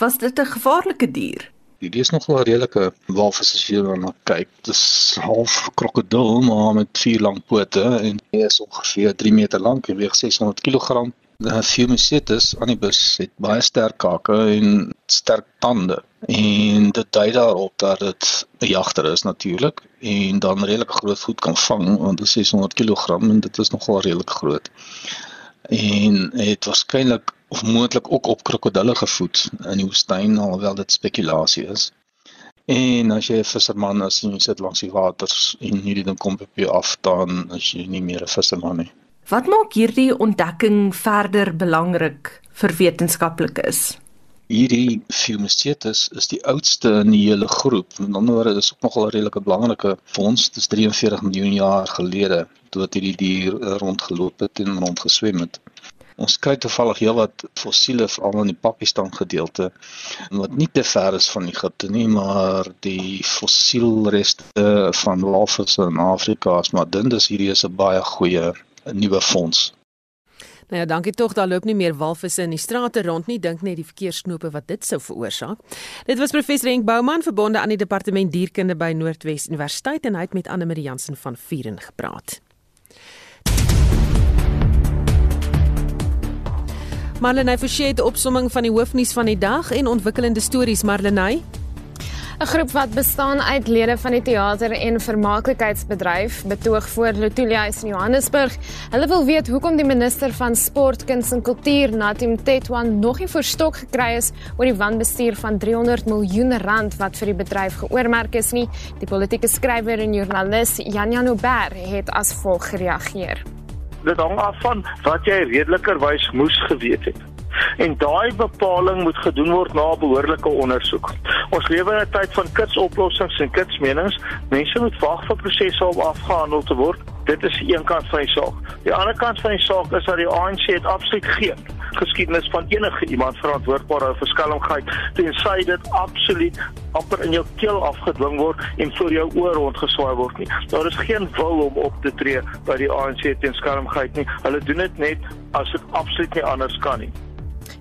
Was dit 'n gevaarlike dier? Dit is nog wel 'n redelike walvis as jy daarna kyk. Dit is half krokodil maar met vier lang pote en hy is ongeveer 3 meter lank en weeg 600 kg. Die Fumicetus annibus het baie sterk kake en sterk tande en dit dui daarop dat dit 'n jagter is natuurlik en dan redelik groot goed kan vang want dit is 600 kg en dit is nogal redelik groot. En het waarskynlik of moontlik ook op krokodille gevoed in die woestyn alhoewel dit spekulasie is. En as jy 'n visserman is en jy sit langs die waters en hierdie ding kom op jou af dan is jy nie meer 'n visserman nie. Wat maak hierdie ontdekking verder belangrik vir wetenskaplikes? hierdie Fumicetus is die oudste in die hele groep. Met ander woorde, dis ook nogal 'n redelike belangrike fonds. Dis 43 miljoen jaar gelede toe hierdie dier rondgeloop het en rondgeswem het. Ons kry toevallig heelwat fossiele veral in die Pakistan gedeelte wat nie te ver is van Egipte nie, maar die fossielreste van walvisse in Afrika is maar dun, dis hierdie is 'n baie goeie nuwe fonds. Nou ja, dankie tog, daar loop nie meer walvisse in die strate rond nie, dink net die verkeersknope wat dit sou veroorsaak. Dit was professor Henk Bouman verbonde aan die departement dierkunde by Noordwes Universiteit en hy het met Anne Marie Jansen van Vuren gepraat. Marlenae Forsie het 'n opsomming van die hoofnuus van die dag en ontwikkelende stories Marlenae. 'n Groep wat bestaan uit lede van die teater en vermaaklikheidsbedryf betoog voor Lutulia in Johannesburg. Hulle wil weet hoekom die minister van Sport, Kuns en Kultuur, Natim Tetwan, nog nie verstok gekry is oor die wanbestuur van 300 miljoen rand wat vir die bedryf geoormerk is nie. Die politieke skrywer en joernalis Janjan Ober het as volg gereageer. Dit hang af van wat jy redelikerwys moes geweet het. En daai bepaling moet gedoen word na 'n behoorlike ondersoek. Ons lewe in 'n tyd van kitsoplossings en kitsmenings. Mense moet wag vir prosesse om afgehandel te word. Dit is die een kant van die saak. Die ander kant van die saak is dat die ANC het absoluut geen geskiedenis van enige iemand verantwoordbaar hou vir skelmgheid tensy dit absoluut amper in jou keel afgedwing word en voor jou oor rondgeswaai word nie. Daar is geen wil om op te tree by die ANC teen skelmgheid nie. Hulle doen dit net as dit absoluut nie anders kan nie.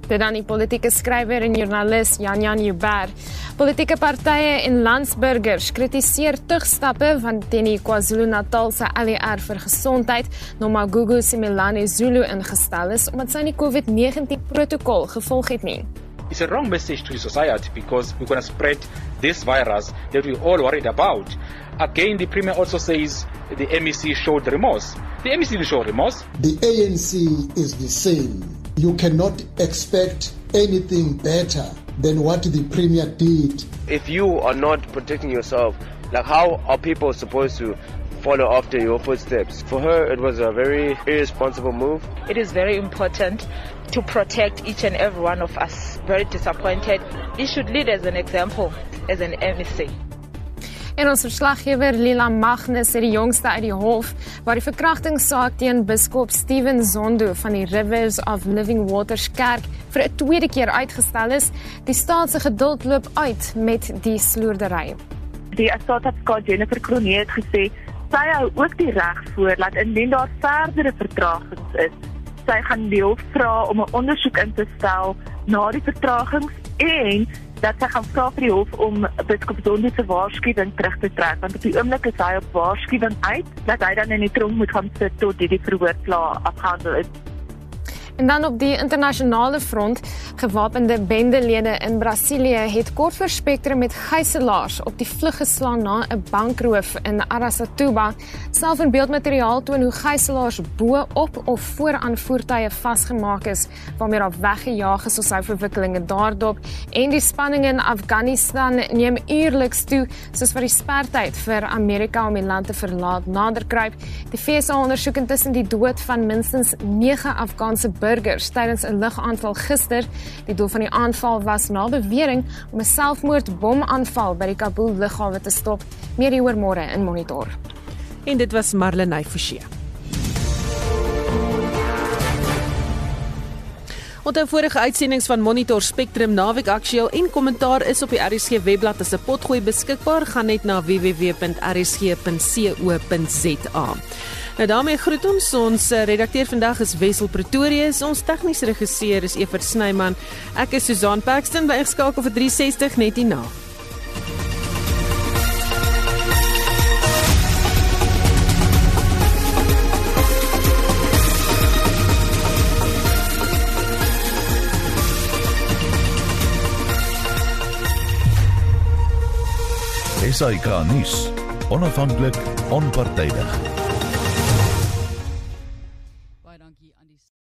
Dit dan die politieke skrywer en joernalis Jan Jan Uber. Politieke partye en landsburgers kritiseer tugstappe van teen die KwaZulu-Natal se ALR vir gesondheid, Nomagugu Simelane Zulu ingestel is omdat sy nie COVID-19 protokol gevolg het nie. It's a wrong message to society because we're going to spread this virus that we're all worried about. Again, the Premier also says the MEC showed remorse. The MEC didn't show remorse. The ANC is the same. You cannot expect anything better than what the Premier did. If you are not protecting yourself, like how are people supposed to follow after your footsteps? For her, it was a very irresponsible move. It is very important to protect each and every one of us. Very disappointed. It should lead as an example as an MEC. En ons verslaggewer Lila Magnus het die jongste uit die hof waar die verkrachtingssaak teen biskop Steven Zondo van die Rivers of Living Waters Kerk vir 'n tweede keer uitgestel is. Die staat se geduld loop uit met die sloerdery. Die assistent Jennifer Kronie het gesê sy hou ook die reg voor dat indien daar verdere vertragings is, sy gaan die hof vra om 'n ondersoek in te stel na die vertragings en dat sy gaan vra vir die hof om biskop Zondo se waarskuwing terug te trek want op die oomblik is hy op waarskuwing uit dat hy dan in die tronk moet gaan sit tot hierdie verhoor klaar afgehandel is. En dan op die internasionale front, gewapende bendelede in Brasilië het kort voor Spectrum met gijslaers op die vlug geslaan na 'n bankroof in Aracatuba. Self in beeldmateriaal toon hoe gijslaers bo op of voor aan voertuie vasgemaak is waarmee daar weggejaag is soos hy verwikkelinge daardop en die spanning in Afghanistan neem eerliks toe soos wat die spertyd vir Amerika om die land te verlaat nader kruip. Die VS ondersoek intussen die dood van minstens 9 Afghaanse burgers tydens 'n lugaanval gister. Die doel van die aanval was na bewering om 'n selfmoordbomaanval by die Kabul lughawe te stop. Meer hieroor môre in Monitor. En dit was Marlenae Forsie. Onthou vorige uitsendings van Monitor Spectrum naweek aktueel en kommentaar is op die RSG webblad as 'n potgooi beskikbaar. Gaan net na www.rsg.co.za. Nou daarmee groet ons ons eh, redakteur vandag is Wessel Pretorius, ons tegniese regisseur is Evert Snyman. Ek is Susan Paxton by geskakel vir 360 net hierna. SAK nuus. Onafhanklik, onpartydig.